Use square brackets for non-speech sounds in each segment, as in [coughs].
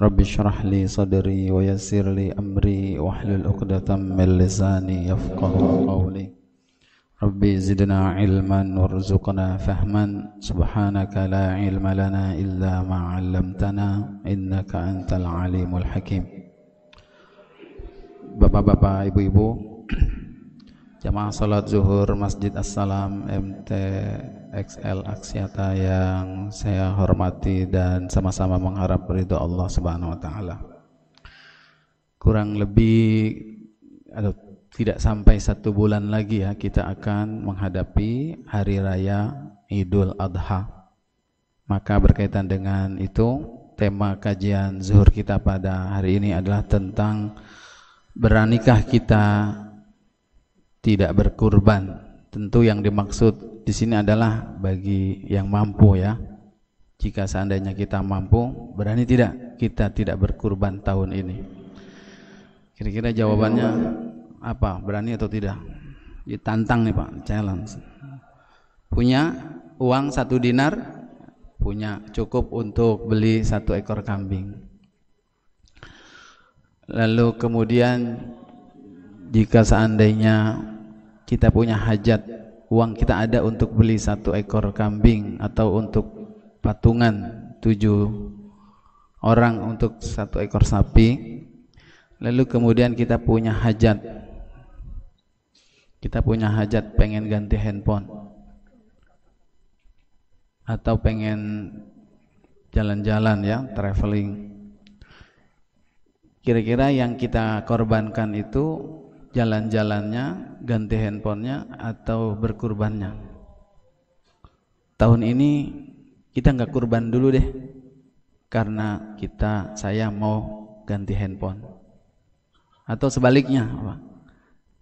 Rabbi syrah li sadri wa yassir li amri wahlul uqdatam min lisani yafqahu qawli. Rabbi zidna ilman warzuqna fahman. Subhanaka la ilma lana illa ma 'allamtana innaka antal alimul hakim. Bapak-bapak, ibu-ibu [clears throat] Jamaah salat zuhur Masjid Assalam MTXL Aksiata yang saya hormati dan sama-sama mengharap ridho Allah Subhanahu wa taala. Kurang lebih aduh, tidak sampai satu bulan lagi ya kita akan menghadapi hari raya Idul Adha. Maka berkaitan dengan itu tema kajian zuhur kita pada hari ini adalah tentang beranikah kita tidak berkurban. Tentu yang dimaksud di sini adalah bagi yang mampu ya. Jika seandainya kita mampu, berani tidak kita tidak berkurban tahun ini? Kira-kira jawabannya apa? Berani atau tidak? Ditantang nih Pak, challenge. Punya uang satu dinar, punya cukup untuk beli satu ekor kambing. Lalu kemudian jika seandainya kita punya hajat uang kita ada untuk beli satu ekor kambing atau untuk patungan tujuh orang untuk satu ekor sapi. Lalu kemudian kita punya hajat. Kita punya hajat pengen ganti handphone. Atau pengen jalan-jalan ya traveling. Kira-kira yang kita korbankan itu jalan-jalannya, ganti handphonenya atau berkurbannya. Tahun ini kita nggak kurban dulu deh, karena kita saya mau ganti handphone. Atau sebaliknya, apa?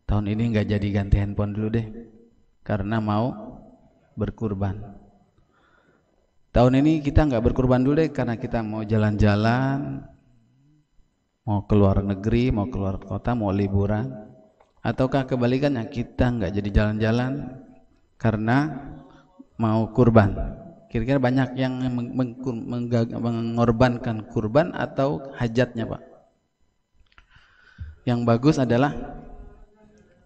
tahun ini nggak jadi ganti handphone dulu deh, karena mau berkurban. Tahun ini kita nggak berkurban dulu deh, karena kita mau jalan-jalan, mau keluar negeri, mau keluar kota, mau liburan ataukah kebalikannya kita nggak jadi jalan-jalan karena mau kurban? Kira-kira banyak yang mengorbankan kurban atau hajatnya pak? Yang bagus adalah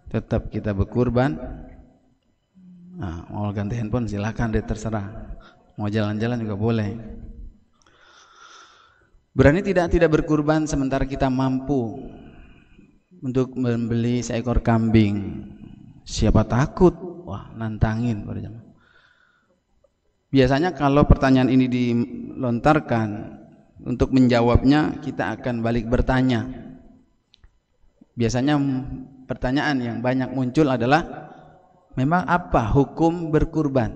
tetap kita berkurban. Nah, mau ganti handphone silahkan deh terserah. Mau jalan-jalan juga boleh. Berani tidak tidak berkurban sementara kita mampu untuk membeli seekor kambing. Siapa takut? Wah, nantangin pada jamaah. Biasanya kalau pertanyaan ini dilontarkan untuk menjawabnya kita akan balik bertanya. Biasanya pertanyaan yang banyak muncul adalah memang apa hukum berkurban?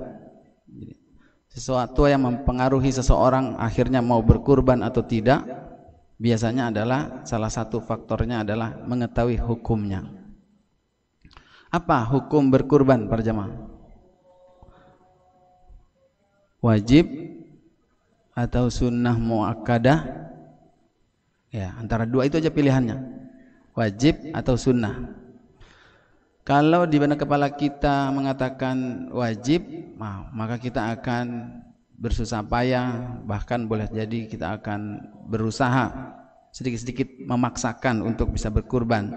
Sesuatu yang mempengaruhi seseorang akhirnya mau berkurban atau tidak biasanya adalah salah satu faktornya adalah mengetahui hukumnya. Apa hukum berkurban para jemaah? Wajib atau sunnah muakkadah? Ya, antara dua itu aja pilihannya. Wajib atau sunnah. Kalau di benak kepala kita mengatakan wajib, maka kita akan bersusah payah bahkan boleh jadi kita akan berusaha sedikit-sedikit memaksakan untuk bisa berkurban.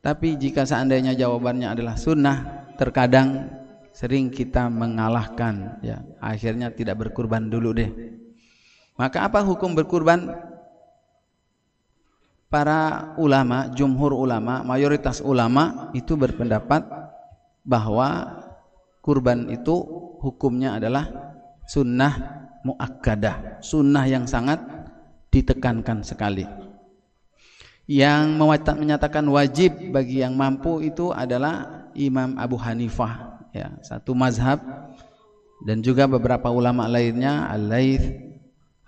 Tapi jika seandainya jawabannya adalah sunnah terkadang sering kita mengalahkan ya akhirnya tidak berkurban dulu deh. Maka apa hukum berkurban? Para ulama jumhur ulama mayoritas ulama itu berpendapat bahwa kurban itu hukumnya adalah sunnah muakkadah, sunnah yang sangat ditekankan sekali. Yang menyatakan wajib bagi yang mampu itu adalah Imam Abu Hanifah, ya, satu mazhab dan juga beberapa ulama lainnya Al-Laits,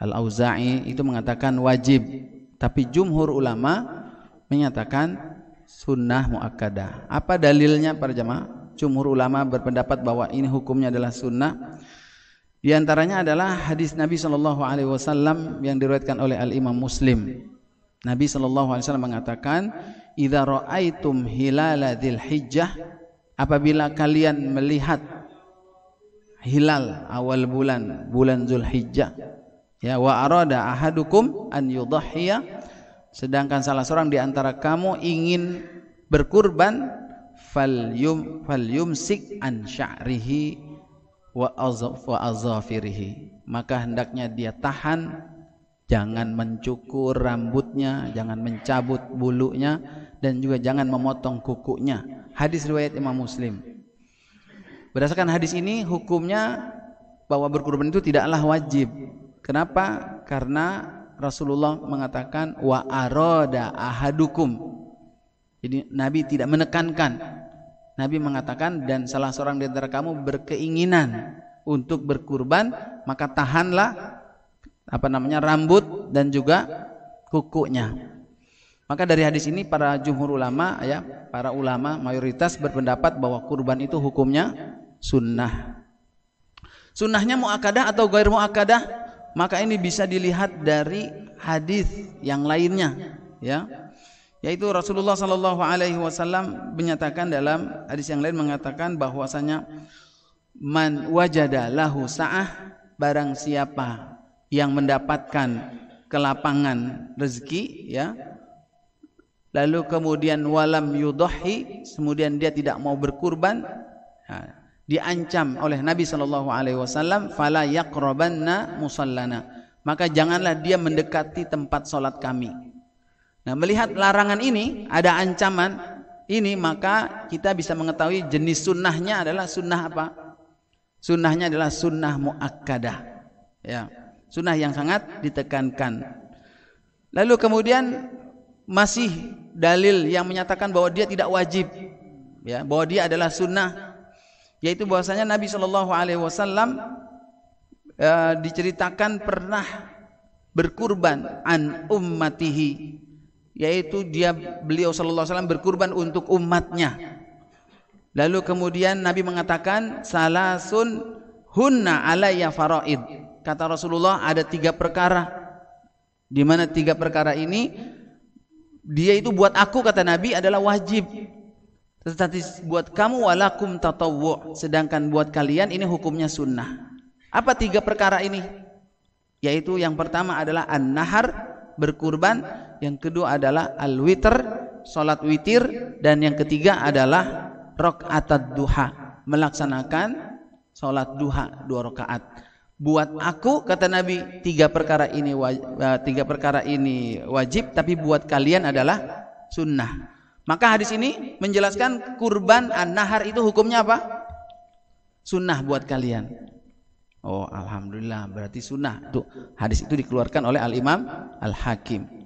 Al-Auza'i itu mengatakan wajib, tapi jumhur ulama menyatakan sunnah muakkadah. Apa dalilnya para jamaah? Jumhur ulama berpendapat bahwa ini hukumnya adalah sunnah di antaranya adalah hadis Nabi Shallallahu Alaihi Wasallam yang diriwayatkan oleh Al Imam Muslim. Nabi Shallallahu Alaihi Wasallam mengatakan, "Idza ra'aitum hilala dzil hijjah, apabila kalian melihat hilal awal bulan bulan Zulhijjah, Ya, wa arada ahadukum an yudhhiya sedangkan salah seorang di antara kamu ingin berkurban fal yum fal yumsik an sya'rihi wa azafirihi. Maka hendaknya dia tahan. Jangan mencukur rambutnya jangan mencabut bulunya dan juga jangan memotong kukunya. Hadis riwayat Imam Muslim. Berdasarkan hadis ini hukumnya bahwa berkurban itu tidaklah wajib. Kenapa? Karena Rasulullah mengatakan wa arada ahadukum. Jadi Nabi tidak menekankan Nabi mengatakan dan salah seorang di antara kamu berkeinginan untuk berkurban maka tahanlah apa namanya rambut dan juga kukunya. Maka dari hadis ini para jumhur ulama ya, para ulama mayoritas berpendapat bahwa kurban itu hukumnya sunnah. Sunnahnya muakadah atau gair muakadah, maka ini bisa dilihat dari hadis yang lainnya, ya yaitu Rasulullah Shallallahu Alaihi Wasallam menyatakan dalam hadis yang lain mengatakan bahwasanya man wajada lahu sa'ah barang siapa yang mendapatkan kelapangan rezeki ya lalu kemudian walam yudohi kemudian dia tidak mau berkurban ya, diancam oleh Nabi Shallallahu Alaihi Wasallam fala yakrobanna musallana. Maka janganlah dia mendekati tempat sholat kami Nah, melihat larangan ini ada ancaman ini maka kita bisa mengetahui jenis sunnahnya adalah sunnah apa? Sunnahnya adalah sunnah muakkadah. Ya, sunnah yang sangat ditekankan. Lalu kemudian masih dalil yang menyatakan bahwa dia tidak wajib, ya, bahwa dia adalah sunnah, yaitu bahwasanya Nabi Shallallahu Alaihi Wasallam eh, diceritakan pernah berkurban an ummatihi yaitu dia beliau sallallahu alaihi wasallam berkurban untuk umatnya. Lalu kemudian Nabi mengatakan salasun hunna alayya faraid. Kata Rasulullah ada tiga perkara. Di mana tiga perkara ini dia itu buat aku kata Nabi adalah wajib. Tetapi buat kamu walakum tatawwu, sedangkan buat kalian ini hukumnya sunnah. Apa tiga perkara ini? Yaitu yang pertama adalah an-nahar berkurban yang kedua adalah al-witr, salat witir dan yang ketiga adalah rakaat duha, melaksanakan salat duha dua rakaat. Buat aku kata Nabi tiga perkara ini eh, tiga perkara ini wajib tapi buat kalian adalah sunnah. Maka hadis ini menjelaskan kurban an-nahar itu hukumnya apa? Sunnah buat kalian. Oh, alhamdulillah berarti sunnah. Tuh, hadis itu dikeluarkan oleh Al-Imam Al-Hakim.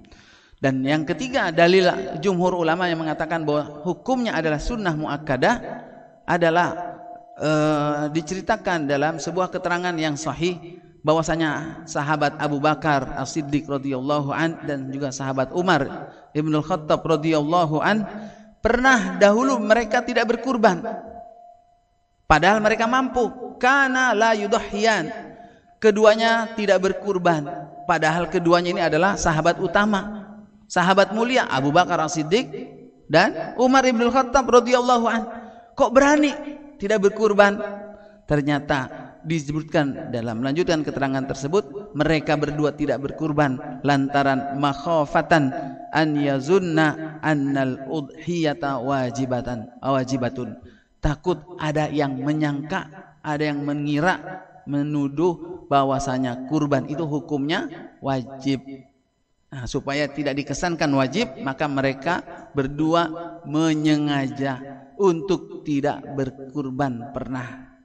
Dan yang ketiga dalil jumhur ulama yang mengatakan bahwa hukumnya adalah sunnah muakkadah adalah uh, diceritakan dalam sebuah keterangan yang sahih bahwasanya sahabat Abu Bakar As-Siddiq radhiyallahu an dan juga sahabat Umar Ibnu Khattab radhiyallahu an pernah dahulu mereka tidak berkurban. Padahal mereka mampu. Karena la yudhhiyan keduanya tidak berkurban. Padahal keduanya ini adalah sahabat utama sahabat mulia Abu Bakar As-Siddiq dan Umar Ibn Khattab radhiyallahu an. Kok berani tidak berkurban? Ternyata disebutkan dalam melanjutkan keterangan tersebut mereka berdua tidak berkurban lantaran makhafatan an yazunna annal udhiyata wajibatan wajibatun takut ada yang menyangka ada yang mengira menuduh bahwasanya kurban itu hukumnya wajib Nah, supaya tidak dikesankan wajib, maka mereka berdua menyengaja untuk tidak berkurban pernah.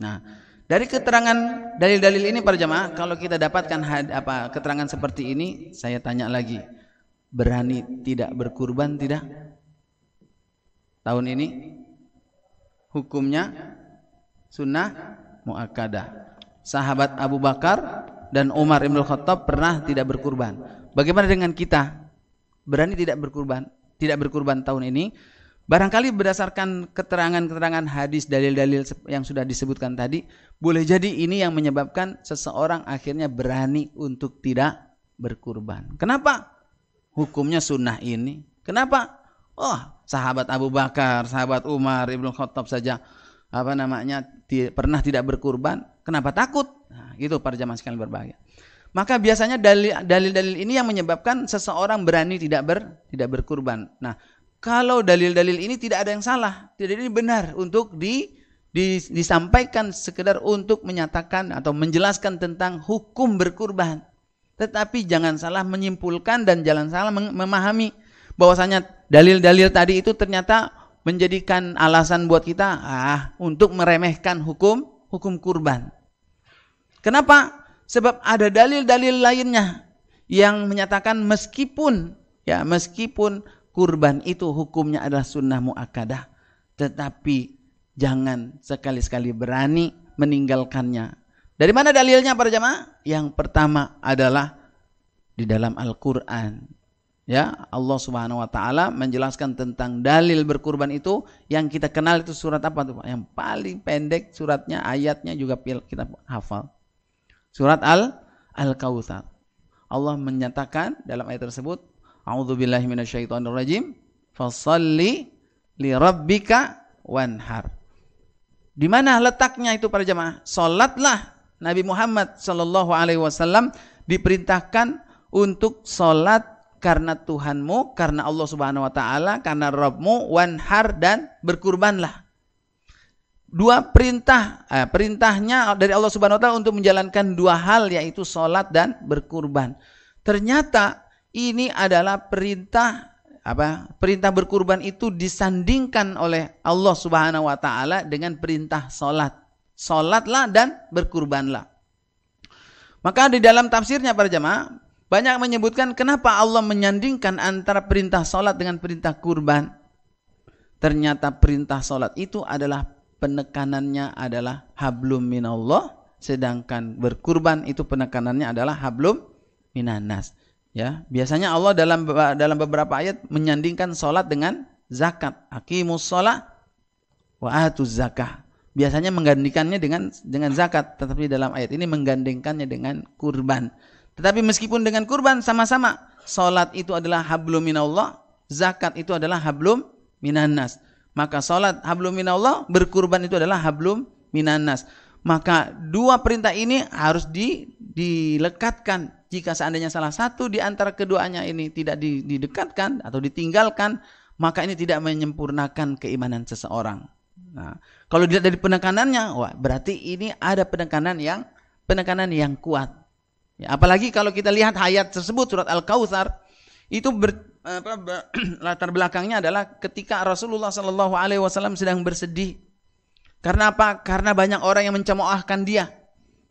Nah, dari keterangan dalil-dalil ini para jamaah, kalau kita dapatkan had, apa keterangan seperti ini, saya tanya lagi, berani tidak berkurban tidak? Tahun ini hukumnya sunnah muakkadah. Sahabat Abu Bakar dan Umar Ibn Khattab pernah tidak berkurban. Bagaimana dengan kita? Berani tidak berkurban? Tidak berkurban tahun ini? Barangkali berdasarkan keterangan-keterangan hadis, dalil-dalil yang sudah disebutkan tadi, boleh jadi ini yang menyebabkan seseorang akhirnya berani untuk tidak berkurban. Kenapa? Hukumnya sunnah ini. Kenapa? Oh, sahabat Abu Bakar, sahabat Umar, Ibnu Khattab saja apa namanya pernah tidak berkurban. Kenapa takut? Nah, Gitu para jamaah sekalian berbahagia. Maka biasanya dalil-dalil ini yang menyebabkan seseorang berani tidak ber tidak berkurban. Nah, kalau dalil-dalil ini tidak ada yang salah, tidak ini benar untuk di, di disampaikan sekedar untuk menyatakan atau menjelaskan tentang hukum berkurban. Tetapi jangan salah menyimpulkan dan jangan salah memahami bahwasanya dalil-dalil tadi itu ternyata menjadikan alasan buat kita ah untuk meremehkan hukum hukum kurban. Kenapa? Sebab ada dalil-dalil lainnya yang menyatakan meskipun ya meskipun kurban itu hukumnya adalah sunnah muakkadah, tetapi jangan sekali-sekali berani meninggalkannya. Dari mana dalilnya para jamaah? Yang pertama adalah di dalam Al-Qur'an. Ya, Allah Subhanahu wa taala menjelaskan tentang dalil berkurban itu yang kita kenal itu surat apa tuh? Yang paling pendek suratnya, ayatnya juga kita hafal. Surat Al Al-Kautsar. Allah menyatakan dalam ayat tersebut, A'udzubillahi minasyaitonirrajim, fasalli li wanhar. Di mana letaknya itu para jemaah? Salatlah Nabi Muhammad sallallahu alaihi wasallam diperintahkan untuk salat karena Tuhanmu, karena Allah Subhanahu wa taala, karena Rabbmu, wanhar dan berkurbanlah dua perintah eh, perintahnya dari Allah Subhanahu wa taala untuk menjalankan dua hal yaitu salat dan berkurban. Ternyata ini adalah perintah apa? Perintah berkurban itu disandingkan oleh Allah Subhanahu wa taala dengan perintah salat. Salatlah dan berkurbanlah. Maka di dalam tafsirnya para jemaah banyak menyebutkan kenapa Allah menyandingkan antara perintah salat dengan perintah kurban. Ternyata perintah salat itu adalah penekanannya adalah hablum minallah sedangkan berkurban itu penekanannya adalah hablum minanas. Ya biasanya Allah dalam dalam beberapa ayat menyandingkan salat dengan zakat. Aqimus shalah wa atuz zakah. Biasanya menggantikannya dengan dengan zakat tetapi dalam ayat ini menggandengkannya dengan kurban. Tetapi meskipun dengan kurban sama-sama salat itu adalah hablum minallah zakat itu adalah hablum minanas maka salat hablum minallah, berkurban itu adalah hablum minanas. Maka dua perintah ini harus di, dilekatkan. Jika seandainya salah satu di antara keduanya ini tidak didekatkan atau ditinggalkan, maka ini tidak menyempurnakan keimanan seseorang. Nah, kalau dilihat dari penekanannya, wah berarti ini ada penekanan yang penekanan yang kuat. Ya, apalagi kalau kita lihat ayat tersebut surat Al-Kautsar itu ber, apa, [clears throat] latar belakangnya adalah ketika Rasulullah Shallallahu Alaihi Wasallam sedang bersedih. Karena apa? Karena banyak orang yang mencemoohkan dia.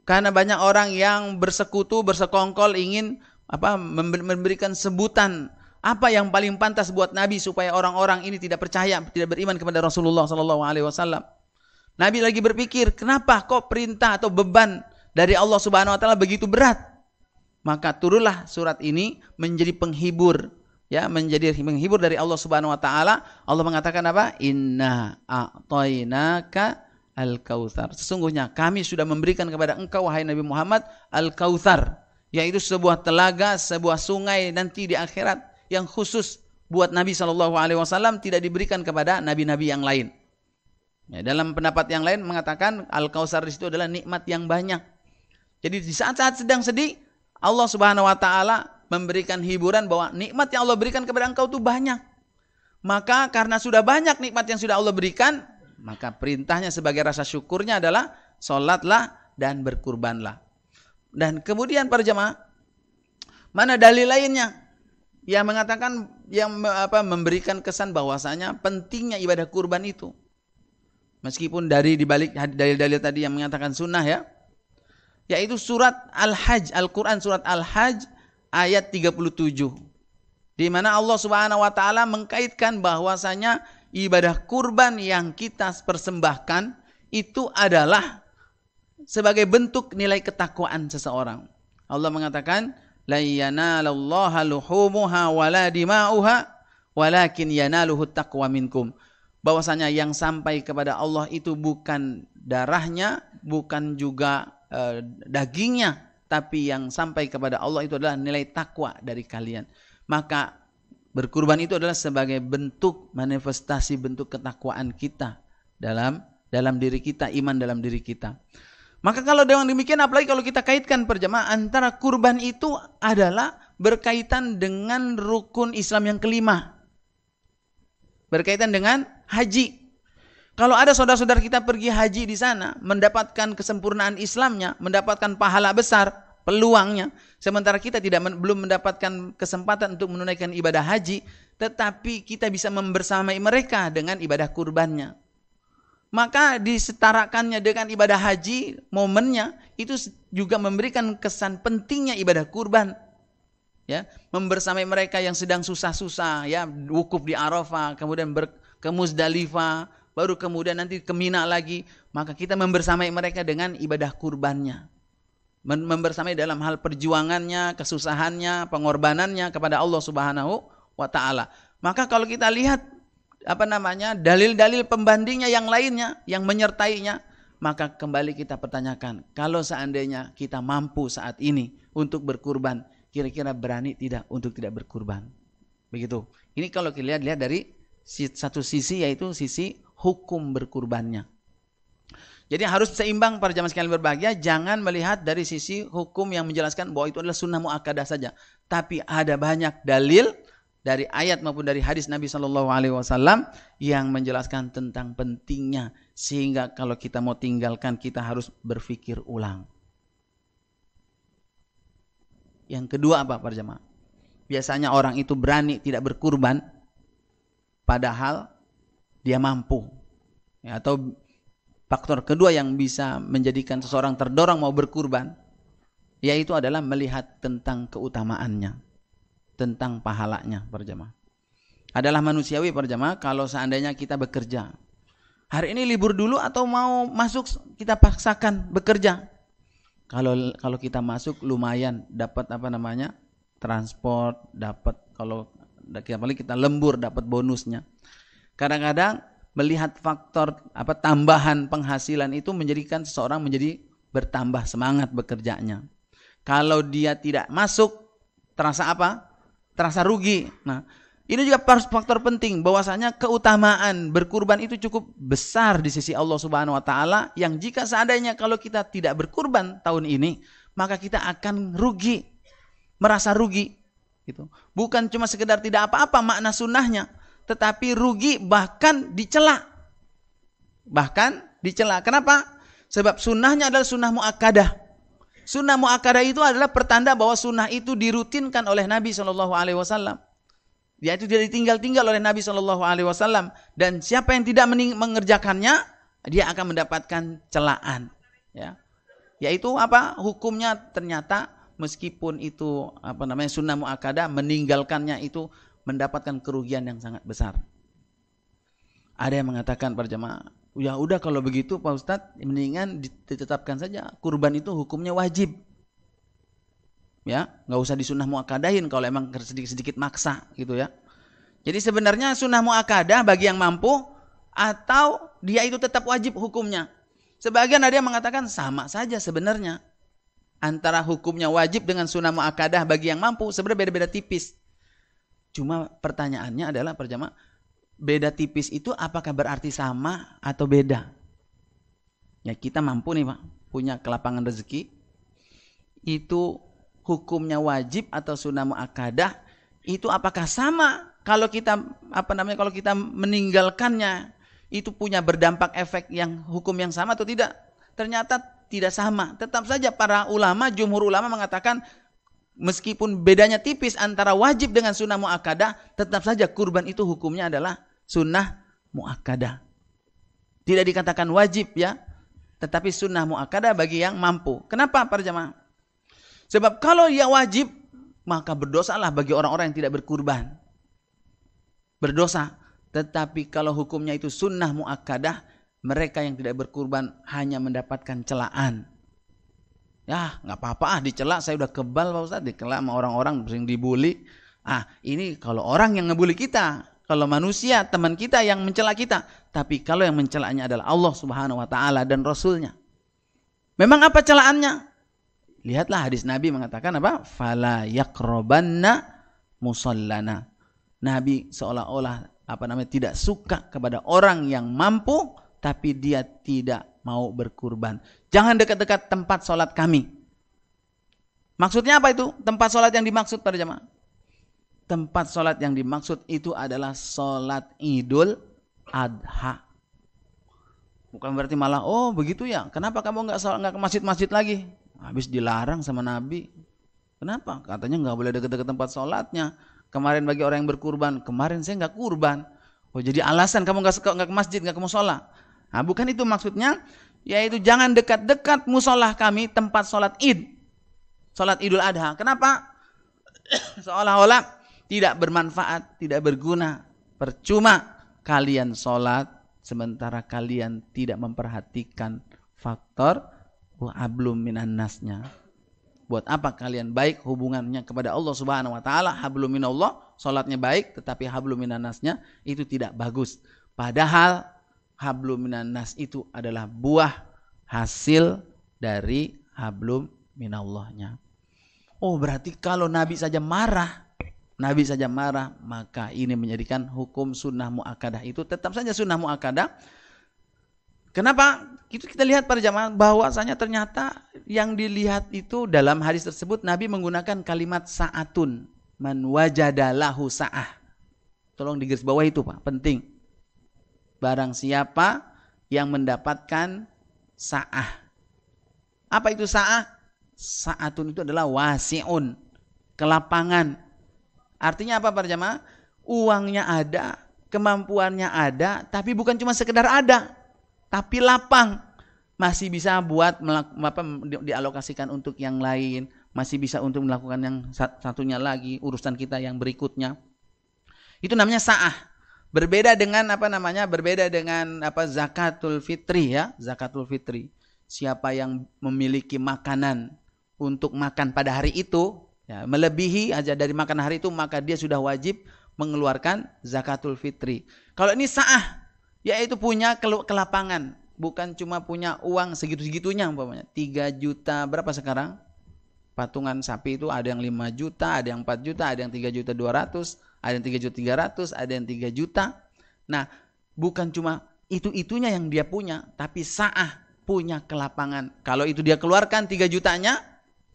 Karena banyak orang yang bersekutu, bersekongkol ingin apa memberikan sebutan apa yang paling pantas buat Nabi supaya orang-orang ini tidak percaya, tidak beriman kepada Rasulullah Shallallahu Alaihi Wasallam. Nabi lagi berpikir, kenapa kok perintah atau beban dari Allah Subhanahu Wa Taala begitu berat? Maka turunlah surat ini menjadi penghibur ya menjadi menghibur dari Allah Subhanahu wa taala. Allah mengatakan apa? Inna a'tainaka al-kautsar. Sesungguhnya kami sudah memberikan kepada engkau wahai Nabi Muhammad al-kautsar, yaitu sebuah telaga, sebuah sungai nanti di akhirat yang khusus buat Nabi Shallallahu alaihi wasallam tidak diberikan kepada nabi-nabi yang lain. Ya, dalam pendapat yang lain mengatakan al-kautsar itu adalah nikmat yang banyak. Jadi di saat-saat sedang sedih, Allah Subhanahu wa taala memberikan hiburan bahwa nikmat yang Allah berikan kepada engkau itu banyak. Maka karena sudah banyak nikmat yang sudah Allah berikan, maka perintahnya sebagai rasa syukurnya adalah sholatlah dan berkurbanlah. Dan kemudian para jemaah, mana dalil lainnya yang mengatakan yang apa memberikan kesan bahwasanya pentingnya ibadah kurban itu. Meskipun dari dibalik dalil-dalil tadi yang mengatakan sunnah ya, yaitu surat Al-Hajj, Al-Quran surat Al-Hajj ayat 37 di mana Allah Subhanahu wa taala mengkaitkan bahwasanya ibadah kurban yang kita persembahkan itu adalah sebagai bentuk nilai ketakwaan seseorang. Allah mengatakan la yanalallaha luhumuha wala dima'uha walakin yanaluhu taqwa minkum. Bahwasanya yang sampai kepada Allah itu bukan darahnya, bukan juga uh, dagingnya, tapi yang sampai kepada Allah itu adalah nilai takwa dari kalian. Maka berkurban itu adalah sebagai bentuk manifestasi bentuk ketakwaan kita dalam dalam diri kita, iman dalam diri kita. Maka kalau dengan demikian apalagi kalau kita kaitkan perjamaah antara kurban itu adalah berkaitan dengan rukun Islam yang kelima. Berkaitan dengan haji. Kalau ada saudara-saudara kita pergi haji di sana, mendapatkan kesempurnaan Islamnya, mendapatkan pahala besar, peluangnya, sementara kita tidak belum mendapatkan kesempatan untuk menunaikan ibadah haji, tetapi kita bisa membersamai mereka dengan ibadah kurbannya. Maka disetarakannya dengan ibadah haji momennya itu juga memberikan kesan pentingnya ibadah kurban. Ya membersamai mereka yang sedang susah-susah ya wukuf di Arafah kemudian ber, ke Muzdalifah baru kemudian nanti ke Mina lagi maka kita membersamai mereka dengan ibadah kurbannya. Membersamai dalam hal perjuangannya kesusahannya pengorbanannya kepada Allah Subhanahu wa taala. Maka kalau kita lihat apa namanya dalil-dalil pembandingnya yang lainnya yang menyertainya maka kembali kita pertanyakan kalau seandainya kita mampu saat ini untuk berkurban kira-kira berani tidak untuk tidak berkurban? Begitu. Ini kalau kita lihat-lihat dari satu sisi yaitu sisi hukum berkurbannya jadi harus seimbang para jamaah sekalian berbahagia, jangan melihat dari sisi hukum yang menjelaskan bahwa itu adalah sunnah muakkadah saja. Tapi ada banyak dalil dari ayat maupun dari hadis Nabi Shallallahu Alaihi Wasallam yang menjelaskan tentang pentingnya sehingga kalau kita mau tinggalkan kita harus berpikir ulang. Yang kedua apa para jemaah? Biasanya orang itu berani tidak berkurban padahal dia mampu. Ya, atau faktor kedua yang bisa menjadikan seseorang terdorong mau berkurban yaitu adalah melihat tentang keutamaannya tentang pahalanya perjamaah. Adalah manusiawi perjamaah kalau seandainya kita bekerja. Hari ini libur dulu atau mau masuk kita paksakan bekerja. Kalau kalau kita masuk lumayan dapat apa namanya? transport, dapat kalau apalagi kita lembur dapat bonusnya. Kadang-kadang melihat faktor apa tambahan penghasilan itu menjadikan seseorang menjadi bertambah semangat bekerjanya. Kalau dia tidak masuk terasa apa? terasa rugi. Nah, ini juga faktor penting bahwasanya keutamaan berkurban itu cukup besar di sisi Allah Subhanahu wa taala yang jika seandainya kalau kita tidak berkurban tahun ini, maka kita akan rugi, merasa rugi gitu. Bukan cuma sekedar tidak apa-apa makna sunnahnya, tetapi rugi bahkan dicela. Bahkan dicela. Kenapa? Sebab sunnahnya adalah sunnah muakkadah. Sunnah muakkadah itu adalah pertanda bahwa sunnah itu dirutinkan oleh Nabi Shallallahu Alaihi Wasallam. Yaitu tidak ditinggal-tinggal oleh Nabi Shallallahu Alaihi Wasallam. Dan siapa yang tidak mengerjakannya, dia akan mendapatkan celaan. Ya, yaitu apa? Hukumnya ternyata meskipun itu apa namanya sunnah muakkadah meninggalkannya itu mendapatkan kerugian yang sangat besar. Ada yang mengatakan para jemaah, ya udah kalau begitu Pak Ustadz mendingan ditetapkan saja kurban itu hukumnya wajib. Ya nggak usah disunah muakadahin kalau emang sedikit-sedikit maksa gitu ya. Jadi sebenarnya sunnah muakadah bagi yang mampu atau dia itu tetap wajib hukumnya. Sebagian ada yang mengatakan sama saja sebenarnya. Antara hukumnya wajib dengan sunnah muakadah bagi yang mampu sebenarnya beda-beda tipis cuma pertanyaannya adalah perjamaah beda tipis itu apakah berarti sama atau beda? Ya kita mampu nih Pak, punya kelapangan rezeki, itu hukumnya wajib atau sunnah muakkadah, itu apakah sama kalau kita apa namanya kalau kita meninggalkannya itu punya berdampak efek yang hukum yang sama atau tidak? Ternyata tidak sama. Tetap saja para ulama, jumhur ulama mengatakan meskipun bedanya tipis antara wajib dengan sunnah muakkadah, tetap saja kurban itu hukumnya adalah sunnah muakkadah. Tidak dikatakan wajib ya, tetapi sunnah muakkadah bagi yang mampu. Kenapa para jemaah? Sebab kalau ia wajib, maka berdosalah bagi orang-orang yang tidak berkurban. Berdosa. Tetapi kalau hukumnya itu sunnah muakkadah, mereka yang tidak berkurban hanya mendapatkan celaan. Ya, nggak apa-apa ah dicela, saya udah kebal Pak Ustaz, dicela sama orang-orang sering dibully. Ah, ini kalau orang yang ngebully kita, kalau manusia teman kita yang mencela kita, tapi kalau yang mencelanya adalah Allah Subhanahu wa taala dan rasulnya. Memang apa celaannya? Lihatlah hadis Nabi mengatakan apa? Fala yakrobanna musallana. Nabi seolah-olah apa namanya tidak suka kepada orang yang mampu tapi dia tidak mau berkurban. Jangan dekat-dekat tempat sholat kami. Maksudnya apa itu? Tempat sholat yang dimaksud pada jamaah. Tempat sholat yang dimaksud itu adalah sholat idul adha. Bukan berarti malah, oh begitu ya, kenapa kamu nggak nggak ke masjid-masjid lagi? Habis dilarang sama Nabi. Kenapa? Katanya nggak boleh dekat-dekat tempat sholatnya. Kemarin bagi orang yang berkurban, kemarin saya nggak kurban. Oh jadi alasan kamu nggak ke masjid, nggak ke musola. Nah, bukan itu maksudnya, yaitu jangan dekat-dekat musola kami tempat sholat id, sholat idul adha. Kenapa? [coughs] Seolah-olah tidak bermanfaat, tidak berguna, percuma kalian sholat sementara kalian tidak memperhatikan faktor wa ablum minan nasnya Buat apa kalian baik hubungannya kepada Allah Subhanahu wa taala, hablum minallah, salatnya baik tetapi hablum minannasnya itu tidak bagus. Padahal hablum minannas itu adalah buah hasil dari hablum minallahnya. Oh, berarti kalau Nabi saja marah, Nabi saja marah, maka ini menjadikan hukum sunnah muakkadah itu tetap saja sunnah muakkadah. Kenapa? Itu kita lihat pada zaman bahwasanya ternyata yang dilihat itu dalam hadis tersebut Nabi menggunakan kalimat saatun man wajadalahu sa'ah. Tolong digaris bawah itu Pak, penting. Barang siapa yang mendapatkan sa'ah. Apa itu sa'ah? Sa'atun itu adalah wasi'un, kelapangan. Artinya apa para jamaah? Uangnya ada, kemampuannya ada, tapi bukan cuma sekedar ada, tapi lapang masih bisa buat apa, dialokasikan untuk yang lain, masih bisa untuk melakukan yang satunya lagi, urusan kita yang berikutnya. Itu namanya sa'ah. Berbeda dengan apa namanya? Berbeda dengan apa zakatul fitri ya, zakatul fitri. Siapa yang memiliki makanan untuk makan pada hari itu, ya, melebihi aja dari makan hari itu, maka dia sudah wajib mengeluarkan zakatul fitri. Kalau ini sa'ah, yaitu punya kelapangan bukan cuma punya uang segitu-segitunya umpamanya 3 juta berapa sekarang patungan sapi itu ada yang 5 juta ada yang 4 juta ada yang 3 juta 200 ada yang 3 juta 300 ada yang 3 juta nah bukan cuma itu-itunya yang dia punya tapi sa'ah punya kelapangan kalau itu dia keluarkan 3 jutanya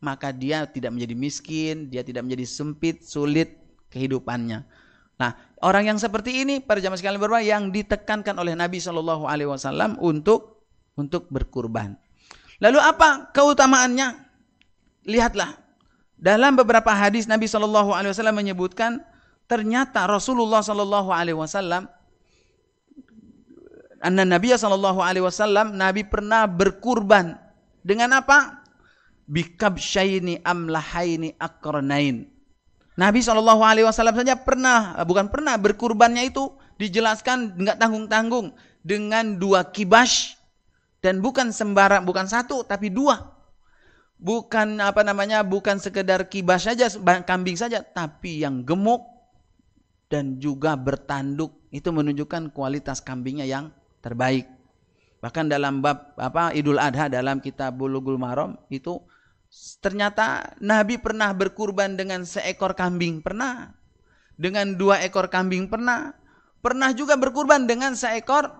maka dia tidak menjadi miskin dia tidak menjadi sempit sulit kehidupannya Nah, orang yang seperti ini pada zaman sekalian berapa yang ditekankan oleh Nabi Shallallahu Alaihi Wasallam untuk untuk berkurban. Lalu apa keutamaannya? Lihatlah dalam beberapa hadis Nabi Shallallahu Alaihi Wasallam menyebutkan ternyata Rasulullah Shallallahu Alaihi Wasallam Anna Nabi Shallallahu Alaihi Wasallam Nabi pernah berkurban. Dengan apa? Bikabsyaini amlahaini akranain Nabi Shallallahu Alaihi Wasallam saja pernah, bukan pernah berkurbannya itu dijelaskan nggak tanggung tanggung dengan dua kibas dan bukan sembarang, bukan satu tapi dua, bukan apa namanya, bukan sekedar kibas saja, kambing saja, tapi yang gemuk dan juga bertanduk itu menunjukkan kualitas kambingnya yang terbaik. Bahkan dalam bab apa Idul Adha dalam kitab Bulughul Maram itu Ternyata Nabi pernah berkurban dengan seekor kambing, pernah. Dengan dua ekor kambing, pernah. Pernah juga berkurban dengan seekor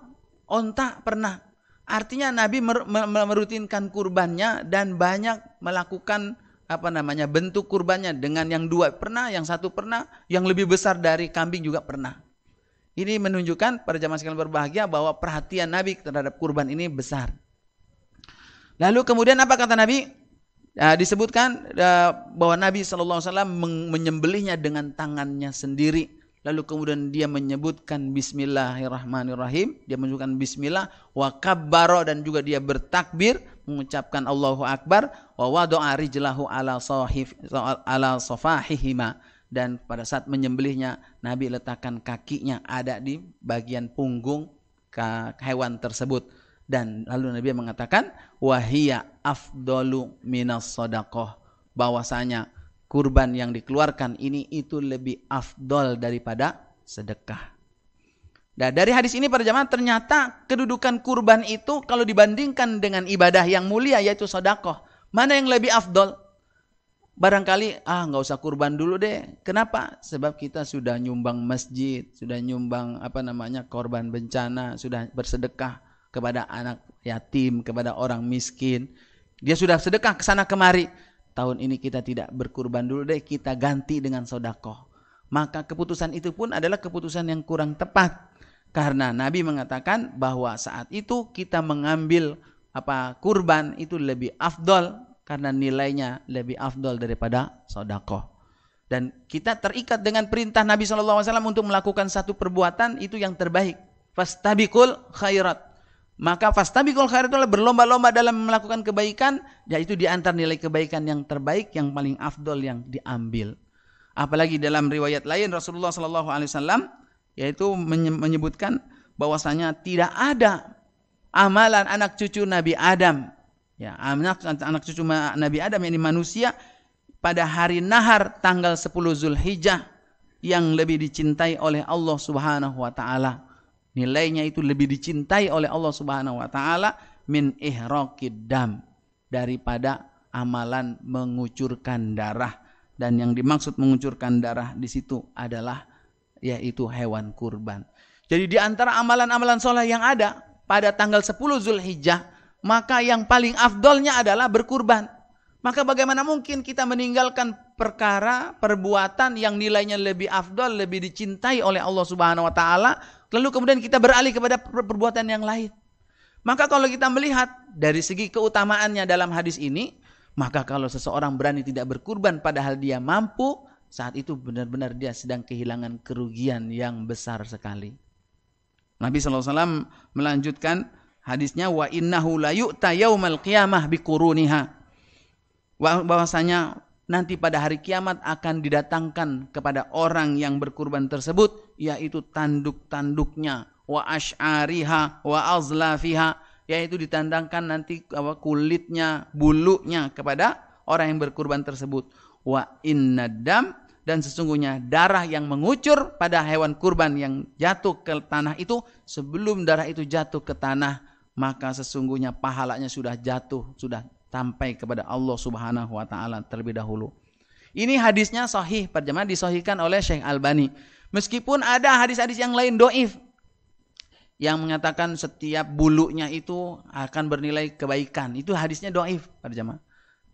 onta, pernah. Artinya Nabi merutinkan kurbannya dan banyak melakukan apa namanya bentuk kurbannya dengan yang dua pernah, yang satu pernah, yang lebih besar dari kambing juga pernah. Ini menunjukkan pada zaman sekalian berbahagia bahwa perhatian Nabi terhadap kurban ini besar. Lalu kemudian apa kata Nabi? Nah, disebutkan uh, bahwa Nabi SAW menyembelihnya dengan tangannya sendiri. Lalu kemudian dia menyebutkan Bismillahirrahmanirrahim. Dia menunjukkan Bismillah. Wa kabbaro dan juga dia bertakbir. Mengucapkan Allahu Akbar. Wa wado'a rijlahu ala, sahif, ala sofahihima. Dan pada saat menyembelihnya Nabi letakkan kakinya ada di bagian punggung hewan tersebut dan lalu Nabi mengatakan wahia afdolu minas sodakoh bahwasanya kurban yang dikeluarkan ini itu lebih afdol daripada sedekah. Nah, dari hadis ini para jamaah ternyata kedudukan kurban itu kalau dibandingkan dengan ibadah yang mulia yaitu sodakoh, mana yang lebih afdol? Barangkali ah nggak usah kurban dulu deh. Kenapa? Sebab kita sudah nyumbang masjid, sudah nyumbang apa namanya korban bencana, sudah bersedekah kepada anak yatim, kepada orang miskin. Dia sudah sedekah ke sana kemari. Tahun ini kita tidak berkurban dulu deh, kita ganti dengan sodakoh. Maka keputusan itu pun adalah keputusan yang kurang tepat. Karena Nabi mengatakan bahwa saat itu kita mengambil apa kurban itu lebih afdol karena nilainya lebih afdol daripada sodakoh. Dan kita terikat dengan perintah Nabi SAW untuk melakukan satu perbuatan itu yang terbaik. Fastabikul khairat. Maka fastabikul khairat adalah berlomba-lomba dalam melakukan kebaikan, yaitu di antara nilai kebaikan yang terbaik, yang paling afdol yang diambil. Apalagi dalam riwayat lain Rasulullah Sallallahu Alaihi Wasallam yaitu menyebutkan bahwasanya tidak ada amalan anak cucu Nabi Adam, ya anak anak cucu Nabi Adam ini manusia pada hari nahar tanggal 10 Zulhijjah yang lebih dicintai oleh Allah Subhanahu wa taala. Nilainya itu lebih dicintai oleh Allah Subhanahu wa taala min ihraqid daripada amalan mengucurkan darah dan yang dimaksud mengucurkan darah di situ adalah yaitu hewan kurban. Jadi di antara amalan-amalan soleh yang ada pada tanggal 10 Zulhijjah, maka yang paling afdolnya adalah berkurban. Maka bagaimana mungkin kita meninggalkan perkara, perbuatan yang nilainya lebih afdol, lebih dicintai oleh Allah Subhanahu wa taala Lalu kemudian kita beralih kepada perbuatan yang lain. Maka kalau kita melihat dari segi keutamaannya dalam hadis ini, maka kalau seseorang berani tidak berkurban padahal dia mampu, saat itu benar-benar dia sedang kehilangan kerugian yang besar sekali. Nabi SAW melanjutkan hadisnya wa innahu la yu'ta yaumal qiyamah biquruniha. Bahwasanya nanti pada hari kiamat akan didatangkan kepada orang yang berkurban tersebut yaitu tanduk-tanduknya wa ash'ariha wa azlafiha yaitu ditandangkan nanti apa kulitnya bulunya kepada orang yang berkurban tersebut wa innadam dan sesungguhnya darah yang mengucur pada hewan kurban yang jatuh ke tanah itu sebelum darah itu jatuh ke tanah maka sesungguhnya pahalanya sudah jatuh sudah sampai kepada Allah Subhanahu wa taala terlebih dahulu. Ini hadisnya sahih, perjamaah disahihkan oleh Syekh Albani. Meskipun ada hadis-hadis yang lain doif yang mengatakan setiap bulunya itu akan bernilai kebaikan. Itu hadisnya doif, perjamaah.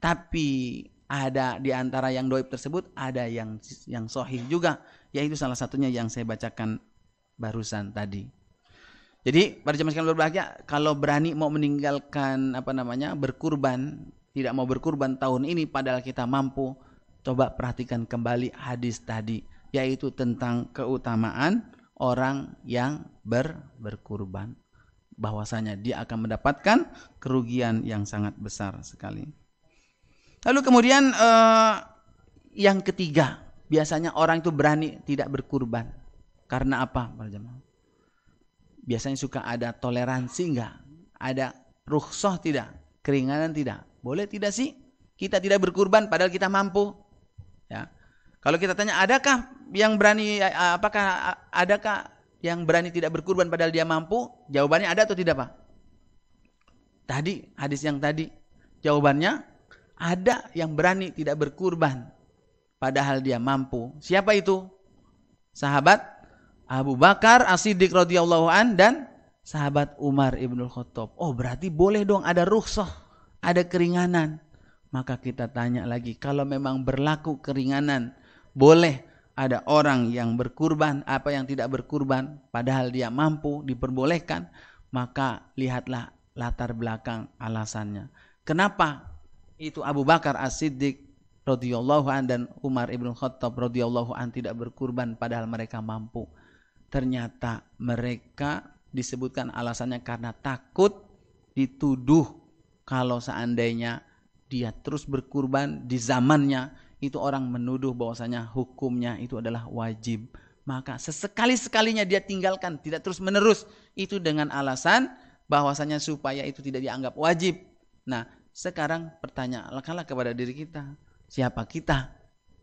Tapi ada di antara yang doif tersebut ada yang yang sahih juga, yaitu salah satunya yang saya bacakan barusan tadi. Jadi pada zaman sekarang berbahagia kalau berani mau meninggalkan apa namanya berkurban, tidak mau berkurban tahun ini padahal kita mampu, coba perhatikan kembali hadis tadi yaitu tentang keutamaan orang yang ber berkurban bahwasanya dia akan mendapatkan kerugian yang sangat besar sekali. Lalu kemudian eh, yang ketiga, biasanya orang itu berani tidak berkurban. Karena apa, para jemaah? biasanya suka ada toleransi enggak? Ada rukhsah tidak? Keringanan tidak? Boleh tidak sih? Kita tidak berkurban padahal kita mampu. Ya. Kalau kita tanya, adakah yang berani apakah adakah yang berani tidak berkurban padahal dia mampu? Jawabannya ada atau tidak, Pak? Tadi hadis yang tadi jawabannya ada yang berani tidak berkurban padahal dia mampu. Siapa itu? Sahabat Abu Bakar As-Siddiq radhiyallahu an dan sahabat Umar Ibnu Khattab. Oh, berarti boleh dong ada rukhsah, ada keringanan. Maka kita tanya lagi, kalau memang berlaku keringanan, boleh ada orang yang berkurban, apa yang tidak berkurban, padahal dia mampu, diperbolehkan, maka lihatlah latar belakang alasannya. Kenapa itu Abu Bakar As-Siddiq radhiyallahu an dan Umar Ibnu Khattab radhiyallahu an tidak berkurban padahal mereka mampu? ternyata mereka disebutkan alasannya karena takut dituduh kalau seandainya dia terus berkurban di zamannya itu orang menuduh bahwasanya hukumnya itu adalah wajib. Maka sesekali-sekalinya dia tinggalkan tidak terus menerus itu dengan alasan bahwasanya supaya itu tidak dianggap wajib. Nah sekarang pertanyaanlah kepada diri kita. Siapa kita?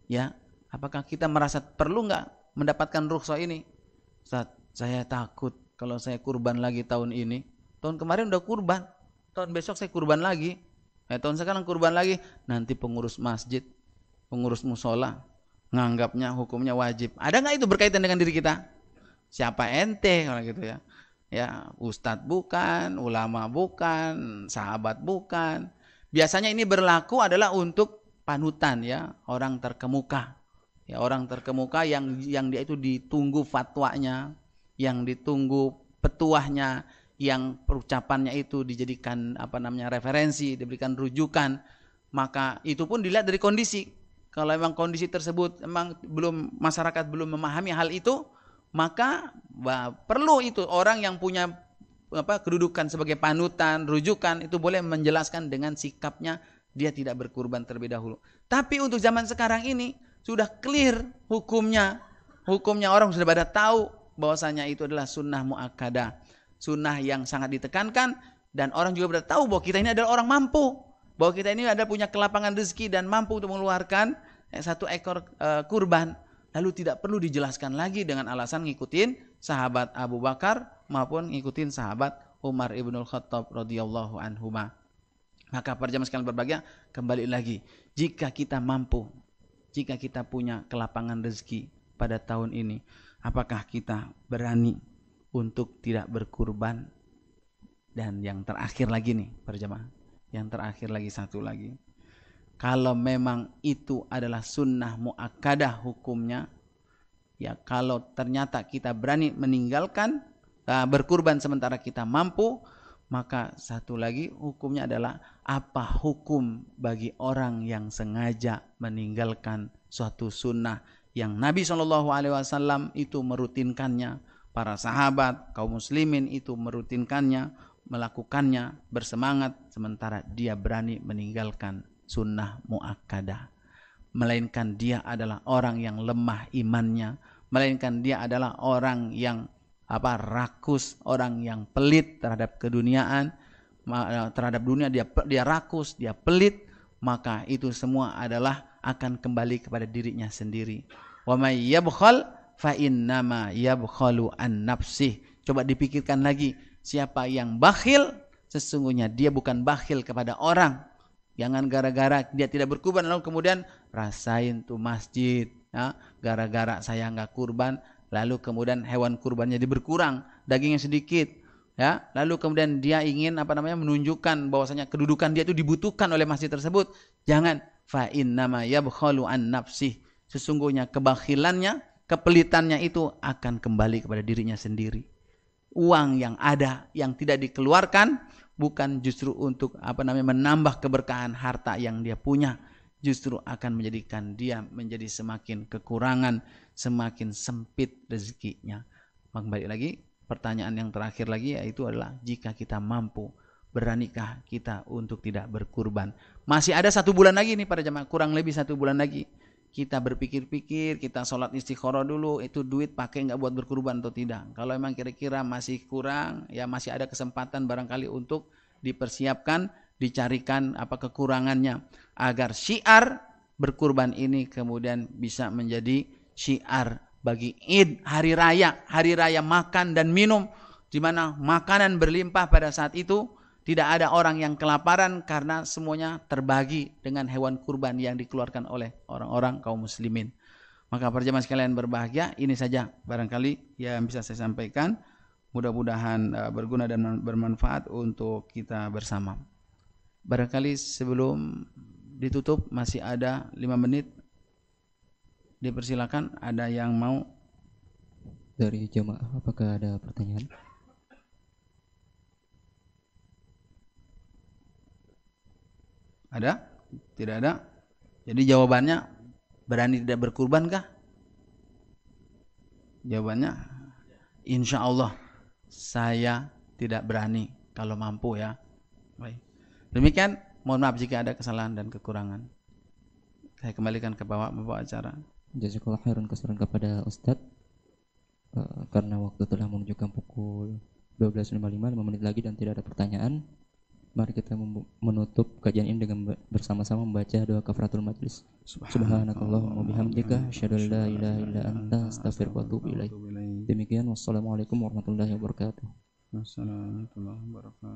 Ya apakah kita merasa perlu nggak mendapatkan rukhsah ini? Ustaz, saya takut kalau saya kurban lagi tahun ini. Tahun kemarin udah kurban, tahun besok saya kurban lagi. Eh, tahun sekarang kurban lagi, nanti pengurus masjid, pengurus musola nganggapnya hukumnya wajib. Ada nggak itu berkaitan dengan diri kita? Siapa ente kalau gitu ya? ya ustadz bukan, ulama bukan, sahabat bukan. Biasanya ini berlaku adalah untuk panutan ya, orang terkemuka. Ya, orang terkemuka yang yang dia itu ditunggu fatwanya, yang ditunggu petuahnya, yang perucapannya itu dijadikan apa namanya referensi, diberikan rujukan, maka itu pun dilihat dari kondisi. Kalau memang kondisi tersebut memang belum masyarakat belum memahami hal itu, maka bah, perlu itu orang yang punya apa kedudukan sebagai panutan, rujukan itu boleh menjelaskan dengan sikapnya dia tidak berkurban terlebih dahulu. Tapi untuk zaman sekarang ini sudah clear hukumnya. Hukumnya orang sudah pada tahu bahwasanya itu adalah sunnah muakkadah sunnah yang sangat ditekankan dan orang juga bertahu bahwa kita ini adalah orang mampu bahwa kita ini ada punya kelapangan rezeki dan mampu untuk mengeluarkan satu ekor uh, kurban. Lalu tidak perlu dijelaskan lagi dengan alasan ngikutin sahabat Abu Bakar maupun ngikutin sahabat Umar ibnul Khattab radhiyallahu anhu maka para jamaah sekalian berbahagia kembali lagi. Jika kita mampu jika kita punya kelapangan rezeki pada tahun ini apakah kita berani untuk tidak berkurban? Dan yang terakhir lagi nih perjamaah yang terakhir lagi satu lagi kalau memang itu adalah sunnah muakkadah hukumnya ya kalau ternyata kita berani meninggalkan uh, berkurban sementara kita mampu maka satu lagi hukumnya adalah apa hukum bagi orang yang sengaja meninggalkan suatu sunnah yang Nabi Wasallam itu merutinkannya para sahabat, kaum muslimin itu merutinkannya, melakukannya, bersemangat, sementara dia berani meninggalkan sunnah muakkadah. Melainkan dia adalah orang yang lemah imannya, melainkan dia adalah orang yang apa rakus, orang yang pelit terhadap keduniaan, terhadap dunia dia dia rakus, dia pelit, maka itu semua adalah akan kembali kepada dirinya sendiri. Wa may yabkhal fa innama yabkhalu an nafsih. Coba dipikirkan lagi, siapa yang bakhil sesungguhnya dia bukan bakhil kepada orang. Jangan gara-gara dia tidak berkurban lalu kemudian rasain tuh masjid, ya, gara-gara saya nggak kurban, lalu kemudian hewan kurbannya berkurang, dagingnya sedikit, ya, lalu kemudian dia ingin apa namanya menunjukkan bahwasanya kedudukan dia itu dibutuhkan oleh masjid tersebut. Jangan fa innama yabkhalu an nafsih. Sesungguhnya kebakhilannya kepelitannya itu akan kembali kepada dirinya sendiri. Uang yang ada yang tidak dikeluarkan bukan justru untuk apa namanya menambah keberkahan harta yang dia punya, justru akan menjadikan dia menjadi semakin kekurangan, semakin sempit rezekinya. Kembali lagi pertanyaan yang terakhir lagi yaitu adalah jika kita mampu beranikah kita untuk tidak berkurban? Masih ada satu bulan lagi nih para jemaah, kurang lebih satu bulan lagi kita berpikir-pikir, kita sholat istikharah dulu, itu duit pakai nggak buat berkurban atau tidak. Kalau memang kira-kira masih kurang, ya masih ada kesempatan barangkali untuk dipersiapkan, dicarikan apa kekurangannya agar syiar berkurban ini kemudian bisa menjadi syiar bagi Id hari raya, hari raya makan dan minum di mana makanan berlimpah pada saat itu tidak ada orang yang kelaparan karena semuanya terbagi dengan hewan kurban yang dikeluarkan oleh orang-orang kaum muslimin. Maka perjalanan sekalian berbahagia, ini saja barangkali yang bisa saya sampaikan. Mudah-mudahan uh, berguna dan bermanfaat untuk kita bersama. Barangkali sebelum ditutup masih ada lima menit. Dipersilakan ada yang mau dari jemaah apakah ada pertanyaan? Ada? Tidak ada? Jadi jawabannya berani tidak berkurban kah? Jawabannya insya Allah saya tidak berani kalau mampu ya. Baik. Demikian mohon maaf jika ada kesalahan dan kekurangan. Saya kembalikan ke bawah bapak acara. Jazakallah khairan kesaran kepada Ustadz uh, karena waktu telah menunjukkan pukul 12.55 5 menit lagi dan tidak ada pertanyaan Mari kita menutup kajian ini dengan bersama-sama membaca doa kafaratul majlis. Subhanakallahumma bihamdika asyhadu an la ilaha illa anta astaghfiruka wa atubu ilaik. Demikian wassalamualaikum warahmatullahi wabarakatuh. Wassalamualaikum warahmatullahi wabarakatuh.